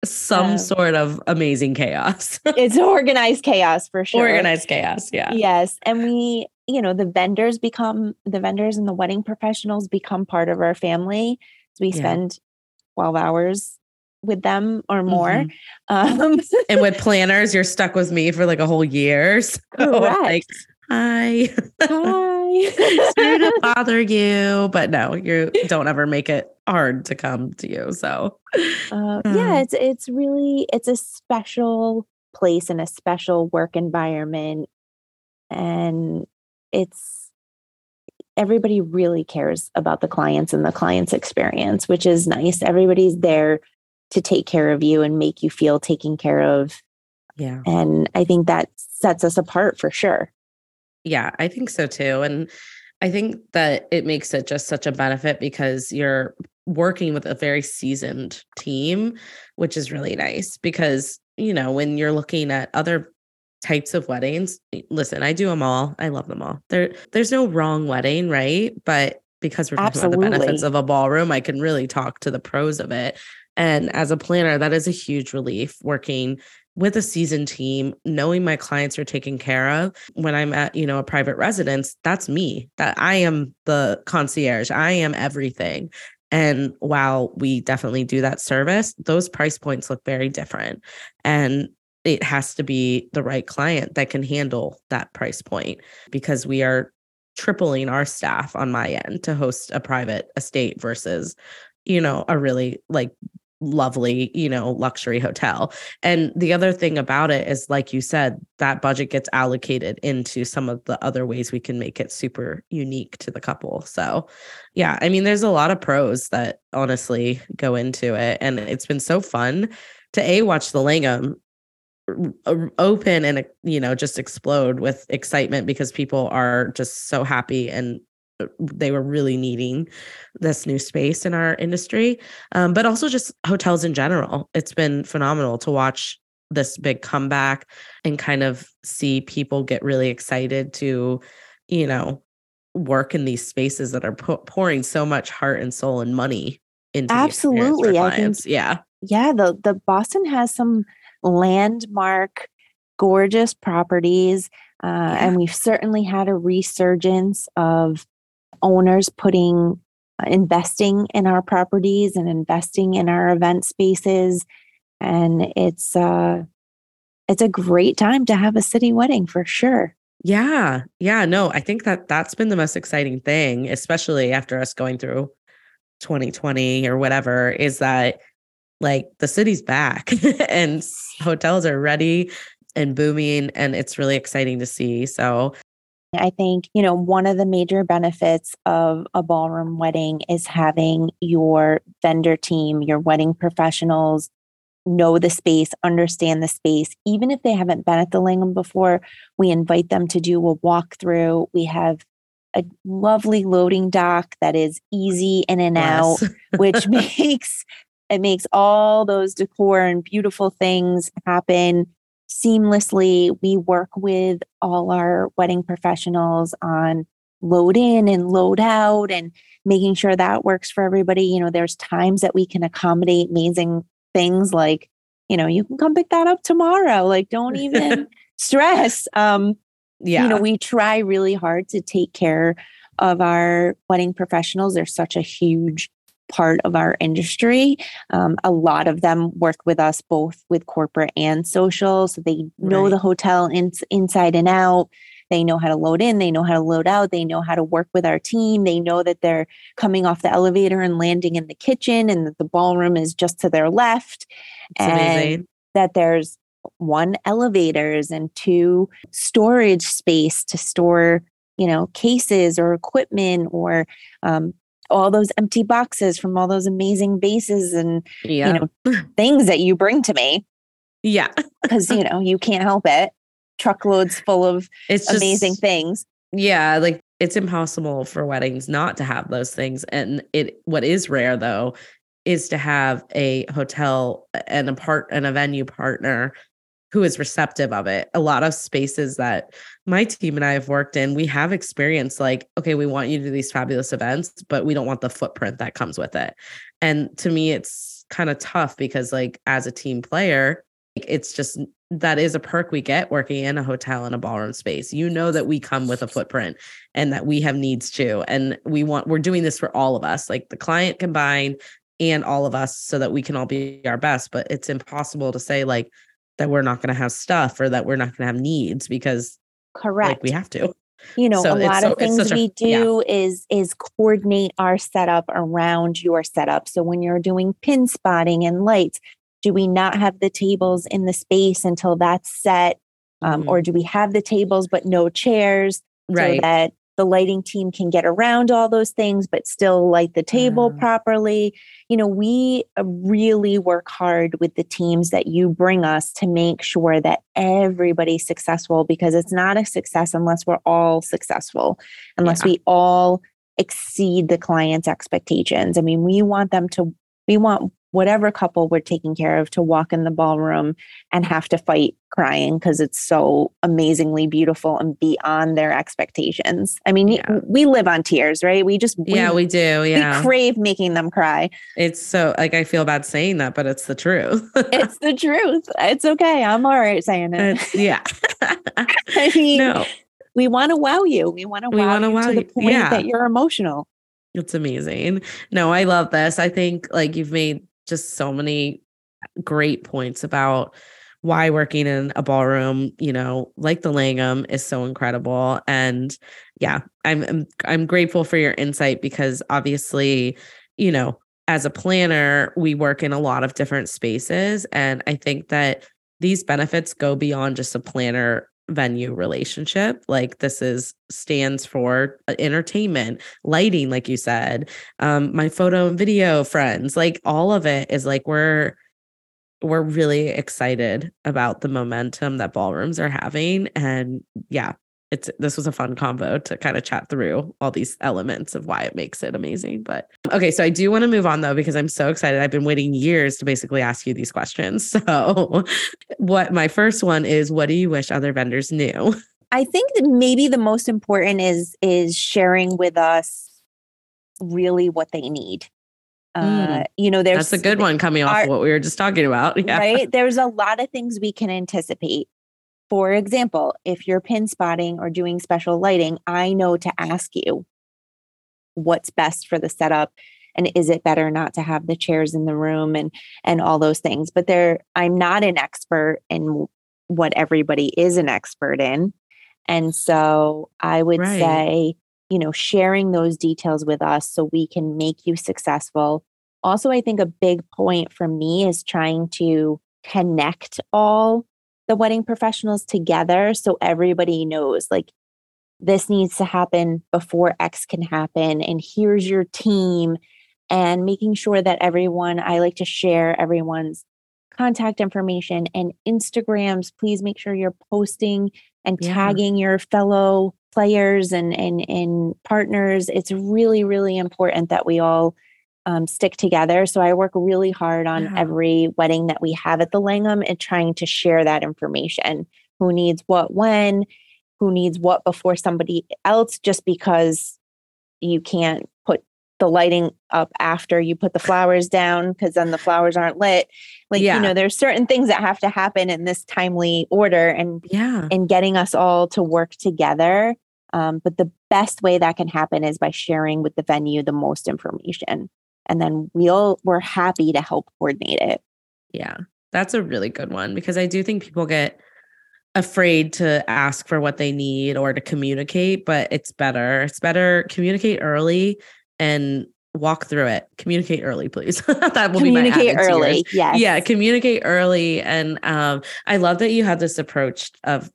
some Um, sort of amazing chaos. it's organized chaos for sure Organized chaos. Yeah. Yes. And we, you know, the vendors become the vendors and the wedding professionals become part of our family. So we spend 12 hours with them or more. Mhm. Um, And with planners, you're stuck with me for like a whole year. So like, hi. Hi. Sorry to bother you. But no, you don't ever make it hard to come to you. So Uh, Um, yeah, it's it's really it's a special place and a special work environment, and it's everybody really cares about the clients and the client's experience, which is nice. Everybody's there to take care of you and make you feel taken care of, yeah. and I think that sets us apart for sure. Yeah, I think so too. And I think that it makes it just such a benefit because you're working with a very seasoned team, which is really nice because, you know, when you're looking at other types of weddings, listen, I do them all. I love them all. There there's no wrong wedding, right? But because we're talking about the benefits of a ballroom, I can really talk to the pros of it. And as a planner, that is a huge relief working with a seasoned team, knowing my clients are taken care of. When I'm at, you know, a private residence, that's me. That I am the concierge. I am everything. And while we definitely do that service, those price points look very different. And it has to be the right client that can handle that price point because we are tripling our staff on my end to host a private estate versus, you know, a really like lovely, you know, luxury hotel. And the other thing about it is, like you said, that budget gets allocated into some of the other ways we can make it super unique to the couple. So, yeah, I mean, there's a lot of pros that honestly go into it. And it's been so fun to A, watch the Langham open and you know just explode with excitement because people are just so happy and they were really needing this new space in our industry. Um, but also just hotels in general. It's been phenomenal to watch this big comeback and kind of see people get really excited to you know work in these spaces that are pouring so much heart and soul and money into absolutely i think yeah. Yeah the the boston has some landmark gorgeous properties uh, yeah. and we've certainly had a resurgence of owners putting uh, investing in our properties and investing in our event spaces and it's uh it's a great time to have a city wedding for sure yeah yeah no i think that that's been the most exciting thing especially after us going through 2020 or whatever is that like the city's back and hotels are ready and booming and it's really exciting to see so I think, you know, one of the major benefits of a ballroom wedding is having your vendor team, your wedding professionals know the space, understand the space. Even if they haven't been at the Langham before, we invite them to do a walkthrough. We have a lovely loading dock that is easy in and yes. out, which makes it makes all those decor and beautiful things happen seamlessly. We work with all our wedding professionals on load in and load out and making sure that works for everybody. You know, there's times that we can accommodate amazing things like, you know, you can come pick that up tomorrow. Like, don't even stress. Um, yeah. You know, we try really hard to take care of our wedding professionals. They're such a huge part of our industry. Um, a lot of them work with us both with corporate and social. So they know right. the hotel in, inside and out. They know how to load in, they know how to load out, they know how to work with our team. They know that they're coming off the elevator and landing in the kitchen and that the ballroom is just to their left. It's and amazing. that there's one elevators and two storage space to store you know cases or equipment or um, all those empty boxes from all those amazing vases and yeah. you know things that you bring to me. Yeah. Because you know, you can't help it. Truckloads full of it's amazing just, things. Yeah, like it's impossible for weddings not to have those things. And it what is rare though is to have a hotel and a part and a venue partner who is receptive of it. A lot of spaces that my team and I have worked in, we have experienced like, okay, we want you to do these fabulous events, but we don't want the footprint that comes with it. And to me, it's kind of tough because, like, as a team player, it's just that is a perk we get working in a hotel and a ballroom space. You know that we come with a footprint and that we have needs too. And we want, we're doing this for all of us, like the client combined and all of us, so that we can all be our best. But it's impossible to say, like, that we're not going to have stuff or that we're not going to have needs because correct like we have to you know so a lot so, of things we do yeah. is is coordinate our setup around your setup so when you're doing pin spotting and lights do we not have the tables in the space until that's set um, mm-hmm. or do we have the tables but no chairs right. so that the lighting team can get around all those things but still light the table mm. properly you know we uh, really work hard with the teams that you bring us to make sure that everybody's successful because it's not a success unless we're all successful unless yeah. we all exceed the client's expectations i mean we want them to we want whatever couple we're taking care of to walk in the ballroom and have to fight crying because it's so amazingly beautiful and beyond their expectations. I mean, yeah. we live on tears, right? We just we, yeah, we do. Yeah, we crave making them cry. It's so like I feel bad saying that, but it's the truth. it's the truth. It's okay. I'm all right saying it. It's, yeah. I mean, no. we want to wow you. We want to wow, you wow to the point yeah. that you're emotional. It's amazing. No, I love this. I think like you've made just so many great points about why working in a ballroom, you know, like the Langham is so incredible. And yeah, I'm I'm, I'm grateful for your insight because obviously, you know, as a planner, we work in a lot of different spaces. And I think that these benefits go beyond just a planner venue relationship like this is stands for uh, entertainment lighting like you said um my photo and video friends like all of it is like we're we're really excited about the momentum that ballrooms are having and yeah it's this was a fun combo to kind of chat through all these elements of why it makes it amazing. But okay, so I do want to move on though because I'm so excited. I've been waiting years to basically ask you these questions. So, what my first one is what do you wish other vendors knew? I think that maybe the most important is is sharing with us really what they need. Uh, you know, there's that's a good one coming off of what we were just talking about. Yeah. Right. There's a lot of things we can anticipate. For example, if you're pin spotting or doing special lighting, I know to ask you what's best for the setup and is it better not to have the chairs in the room and and all those things. But there I'm not an expert in what everybody is an expert in. And so I would right. say, you know, sharing those details with us so we can make you successful. Also, I think a big point for me is trying to connect all the wedding professionals together so everybody knows like this needs to happen before X can happen. And here's your team. And making sure that everyone, I like to share everyone's contact information and Instagrams. Please make sure you're posting and yeah. tagging your fellow players and, and, and partners. It's really, really important that we all um, stick together. So I work really hard on yeah. every wedding that we have at the Langham and trying to share that information. Who needs what when, who needs what before somebody else, just because you can't put the lighting up after you put the flowers down because then the flowers aren't lit. Like, yeah. you know, there's certain things that have to happen in this timely order and yeah, and getting us all to work together. Um, but the best way that can happen is by sharing with the venue the most information and then we'll we're happy to help coordinate it. Yeah. That's a really good one because I do think people get afraid to ask for what they need or to communicate, but it's better. It's better communicate early and walk through it. Communicate early, please. that will communicate be my early. Yes. Yeah, communicate early. And um, I love that you have this approach of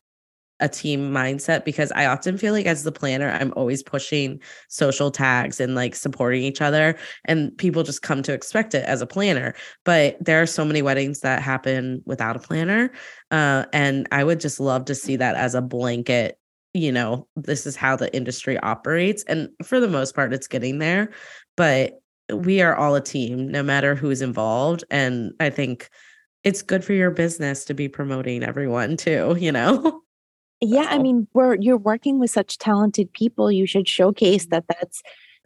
a team mindset because I often feel like as the planner, I'm always pushing social tags and like supporting each other. And people just come to expect it as a planner. But there are so many weddings that happen without a planner. Uh, and I would just love to see that as a blanket, you know, this is how the industry operates. And for the most part, it's getting there. But we are all a team, no matter who's involved. And I think it's good for your business to be promoting everyone too, you know? Yeah i mean we're you're working with such talented people you should showcase that that's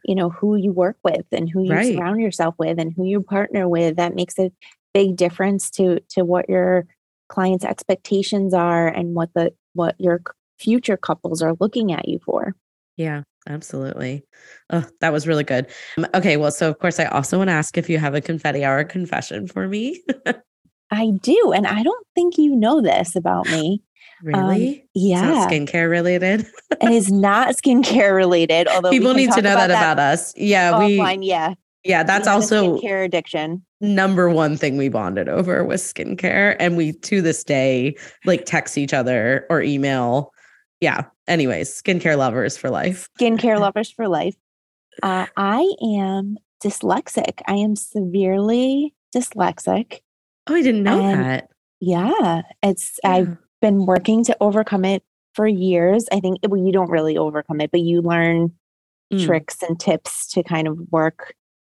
you know who you work with and who you right. surround yourself with and who you partner with. That makes a big difference to to what your clients expectations are and what the what your future couples are looking at you for. Yeah absolutely. Oh that was really good. Um, okay well so of course i also want to ask if you have a confetti hour confession for me? I do and i don't think you know this about me really? Um, yeah. skincare related? it is not skincare related. Although people need to know about that, about us. Yeah. Offline, we, yeah. Yeah. That's also skincare addiction. Number one thing we bonded over was skincare. And we to this day like text each other or email. Yeah. Anyways, skincare lovers for life. Skincare lovers for life. Uh, I am dyslexic. I am severely dyslexic. Oh, I didn't know that. Yeah, it's yeah. I've been working to overcome it for years. I think well, you don't really overcome it, but you learn mm. tricks and tips to kind of work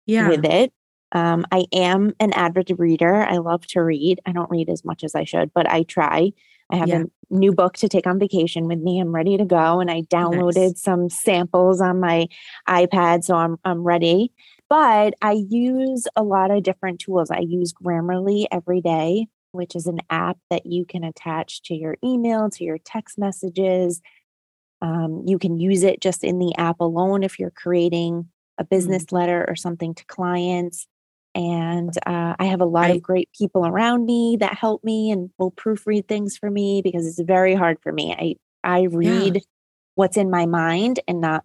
yeah. with it. Um, I am an avid reader. I love to read. I don't read as much as I should, but I try. I have yeah. a new book to take on vacation with me. I'm ready to go, and I downloaded nice. some samples on my iPad, so I'm I'm ready. But I use a lot of different tools. I use Grammarly every day which is an app that you can attach to your email, to your text messages. Um, you can use it just in the app alone if you're creating a business mm-hmm. letter or something to clients. And uh, I have a lot I, of great people around me that help me and will proofread things for me because it's very hard for me. I I read yeah. what's in my mind and not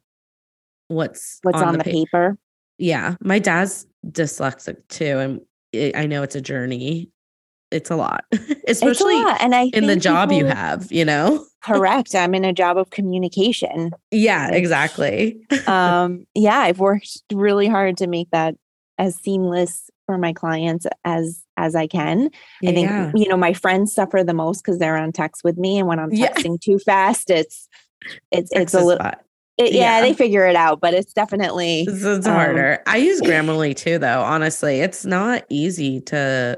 what's what's on, on the, paper. paper. Yeah, my dad's dyslexic too, and I know it's a journey. It's a lot, especially a lot. and I in the job people, you have. You know, correct. I'm in a job of communication. Yeah, exactly. um, yeah, I've worked really hard to make that as seamless for my clients as as I can. I think Yeah. you know my friends suffer the most because they're on text with me, and when I'm Yeah. texting too fast, it's it's it's a little it, yeah, yeah. they figure it out, but it's definitely It's, it's Um, harder. I use Grammarly too, though. Honestly, it's not easy to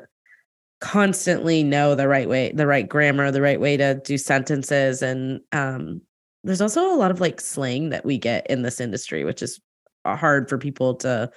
constantly know the right way, the right grammar, the right way to do sentences, and um, there's also a lot of like slang that we get in this industry, which is uh, hard for people to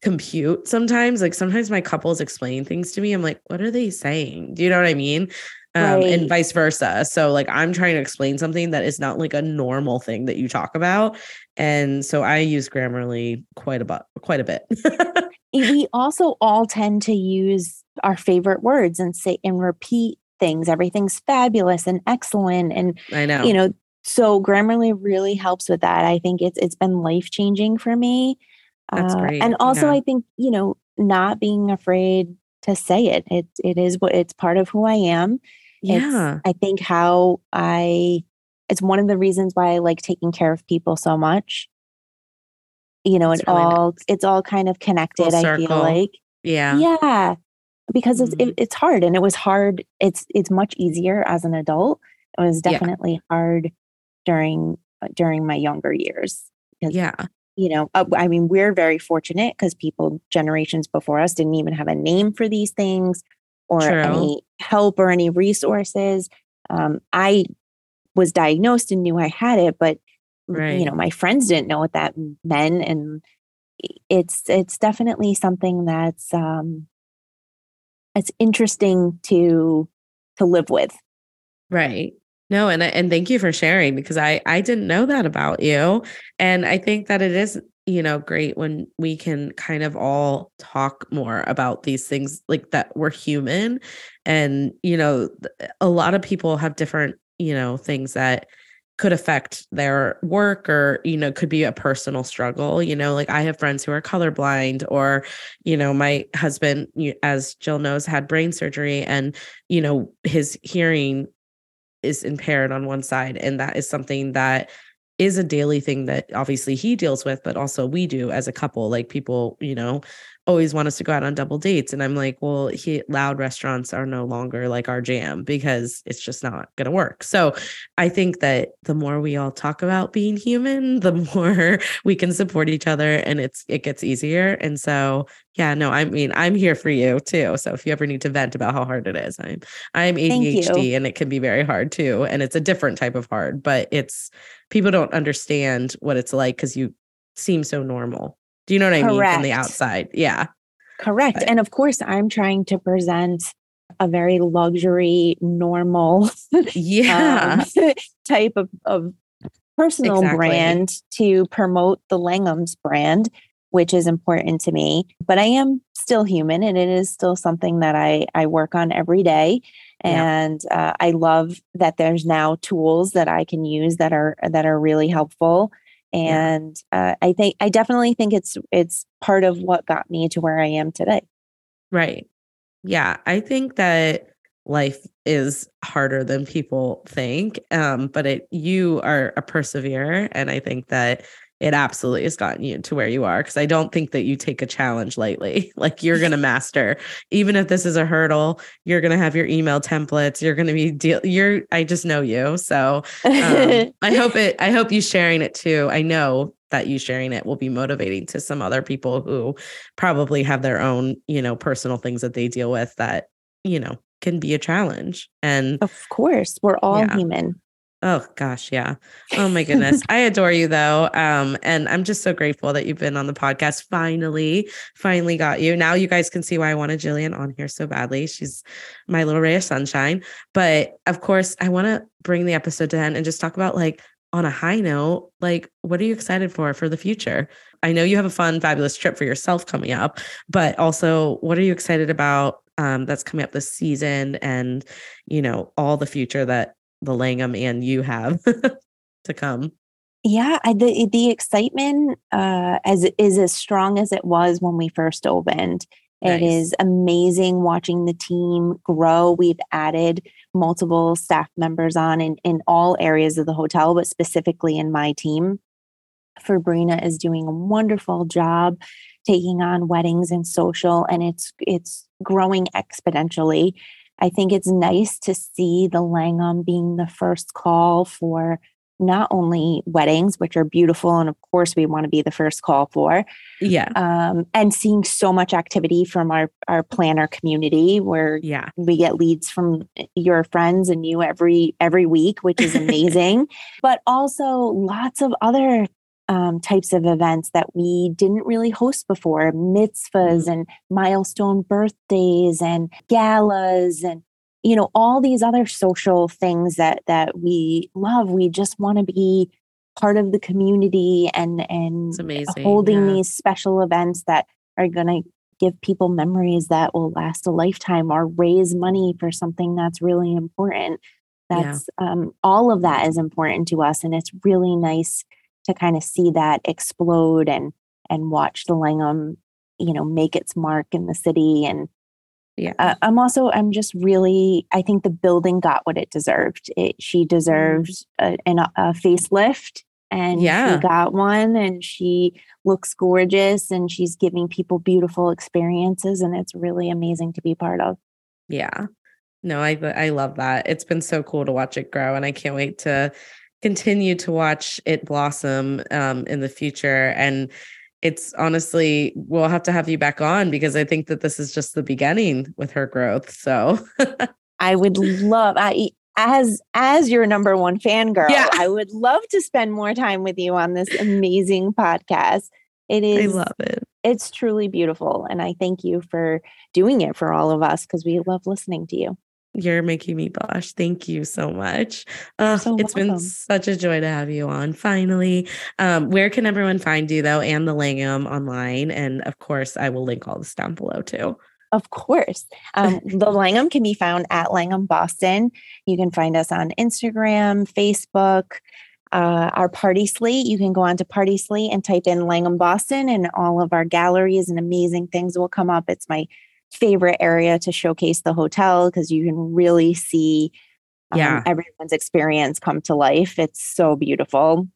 compute sometimes. Like sometimes my couples explain things to me, I'm like, what are they saying? Do you know what I mean? Um, Right. and vice versa. So like I'm trying to explain something that is not like a normal thing that you talk about. And so I use Grammarly quite a bit, quite a bit. we also all tend to use our favorite words and say and repeat things. Everything's fabulous and excellent, and I know. you know so grammarly really helps with that i think it's it's been life changing for me That's Uh, great, and also yeah. i think you know not being afraid to say it it it is what it's part of who i am It's, yeah. i think how i it's one of the reasons why i like taking care of people so much you know That's it really all nice. it's all kind of connected i feel like Yeah. yeah because it's Mhm. it, it's hard and it was hard it's it's much easier as an adult it was Yeah. definitely hard during uh, during my younger years because Yeah. you know uh, i mean we're very fortunate because people generations before us didn't even have a name for these things or True. any help or any resources um, i was diagnosed and knew i had it but Right. you know my friends didn't know what that meant and it's it's definitely something that's um it's interesting to to live with. Right. No, and and thank you for sharing because I I didn't know that about you, and I think that it is you know great when we can kind of all talk more about these things like that we're human, and you know a lot of people have different you know things that could affect their work or you know could be a personal struggle you know like i have friends who are colorblind or you know my husband as jill knows had brain surgery and you know his hearing is impaired on one side and that is something that is a daily thing that obviously he deals with but also we do as a couple like people you know always want us to go out on double dates and i'm like well he loud restaurants are no longer like our jam because it's just not going to work. So i think that the more we all talk about being human the more we can support each other and it's it gets easier and so yeah no i mean i'm here for you too. So if you ever need to vent about how hard it is i'm i'm adhd and it can be very hard too and it's a different type of hard but it's people don't understand what it's like because you seem so normal do you know what i mean from the outside yeah correct Right. and of course i'm trying to present a very luxury normal yeah um, type of, of personal Exactly. brand to promote the Langham's brand, which is important to me. But I am still human and it is still something that I, I work on every day. Yeah. And uh, I love that there's now tools that I can use that are that are really helpful. And uh, I think I definitely think it's it's part of what got me to where I am today. Right. Yeah. I think that life is harder than people think. Um, but it you are a perseverer. And I think that it absolutely has gotten you to where you are. Cause I don't think that you take a challenge lightly. Like you're gonna master, even if this is a hurdle, you're gonna have your email templates, you're gonna be deal you're I just know you. So um, I hope it. I hope you sharing it too. I know that you sharing it will be motivating to some other people who probably have their own, you know, personal things that they deal with that you know can be a challenge. And of course, we're all Yeah. human. Oh gosh, yeah. Oh my goodness, I adore you though. Um, and I'm just so grateful that you've been on the podcast. Finally, finally got you. Now you guys can see why I wanted Jillian on here so badly. She's my little ray of sunshine. But of course, I want to bring the episode to end and just talk about like on a high note, like what are you excited for for the future? I know you have a fun, fabulous trip for yourself coming up, but also what are you excited about um, that's coming up this season and you know all the future that the Langham and you have to come. Yeah, I, the the excitement uh, as is as strong as it was when we first opened. It Nice. is amazing watching the team grow. We've added multiple staff members on in, in all areas of the hotel, but specifically in my team. Fabrina is doing a wonderful job taking on weddings and social, and it's it's growing exponentially. I think it's nice to see the Langham being the first call for not only weddings, which are beautiful, and of course we want to be the first call for, Yeah. um, and seeing so much activity from our our planner community where Yeah. we get leads from your friends and you every every week which is amazing but also lots of other um, types of events that we didn't really host before mitzvahs and milestone birthdays and galas and you know all these other social things that that we love we just want to be part of the community and and holding yeah. these special events that are going to give people memories that will last a lifetime or raise money for something that's really important Yeah. that's um, all of that is important to us and it's really nice to kind of see that explode and and watch the langham you know make its mark in the city and Yeah. uh, i'm also i'm just really i think the building got what it deserved it she deserved a, an, a facelift and Yeah. she got one and she looks gorgeous and she's giving people beautiful experiences and it's really amazing to be part of Yeah. No, I I love that. It's been so cool to watch it grow and I can't wait to continue to watch it blossom um in the future and it's honestly we'll have to have you back on because I think that this is just the beginning with her growth. So i would love i as as your number one fangirl Yeah. i would love to spend more time with you on this amazing podcast It is I love it. it's truly beautiful and i thank you for doing it for all of us because we love listening to you You're making me blush. Thank you so much. Uh, so it's been such a joy to have you on. Finally, um, where can everyone find you though, and the Langham online? And of course, I will link all this down below too. Of course. Um, the Langham can be found at Langham Boston. You can find us on Instagram, Facebook, uh, our party slate. You can go on to Party Slate and type in Langham Boston, and all of our galleries and amazing things will come up. It's my favorite area to showcase the hotel because you can really see um, Yeah. everyone's experience come to life. It's so beautiful.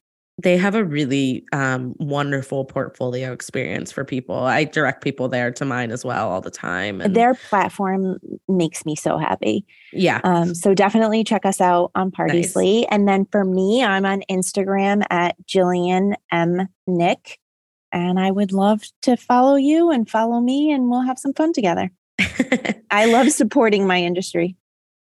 They have a really um, wonderful portfolio experience for people. I direct people there to mine as well all the time. And Their platform makes me so happy. yeah, Um, so definitely check us out on Party Nice. Slate. And then for me, I'm on Instagram at Jillian M. Nick. And I would love to follow you and follow me, and we'll have some fun together. I love supporting my industry.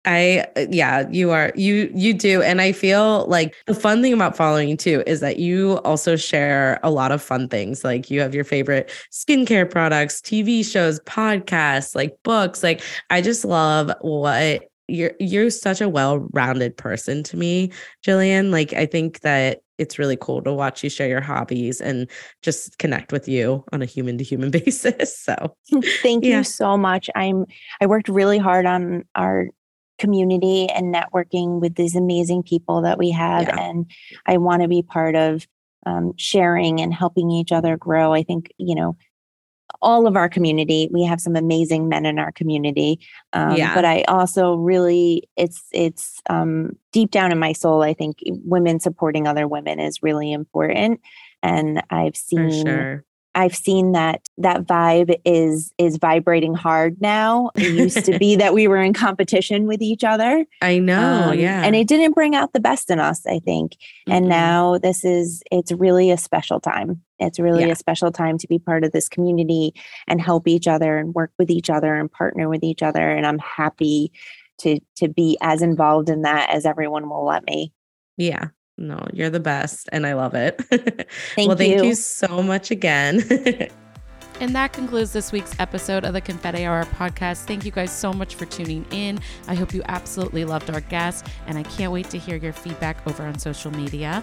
I yeah, you are you you do and I feel like the fun thing about following you too is that you also share a lot of fun things like you have your favorite skincare products, TV shows, podcasts, like books. Like I just love what you're you're such a well-rounded person to me, Jillian. Like I think that it's really cool to watch you share your hobbies and just connect with you on a human to human basis. So Thank Yeah. you so much. I'm I worked really hard on our community and networking with these amazing people that we have, Yeah. and I want to be part of um, sharing and helping each other grow. I think you know all of our community. We have some amazing men in our community, um, Yeah. but I also really it's it's um, deep down in my soul. I think women supporting other women is really important, and I've seen sure. I've seen that that vibe is is vibrating hard now. It used to be that we were in competition with each other. I know, um, yeah. And it didn't bring out the best in us, I think. And Mm-mm. now this is it's really a special time. It's really Yeah. a special time to be part of this community and help each other and work with each other and partner with each other. And I'm happy to to be as involved in that as everyone will let me. Yeah. No, you're the best and I love it. Thank well, thank you. you so much again. And that concludes this week's episode of the Confetti Hour podcast. Thank you guys so much for tuning in. I hope you absolutely loved our guest, and I can't wait to hear your feedback over on social media.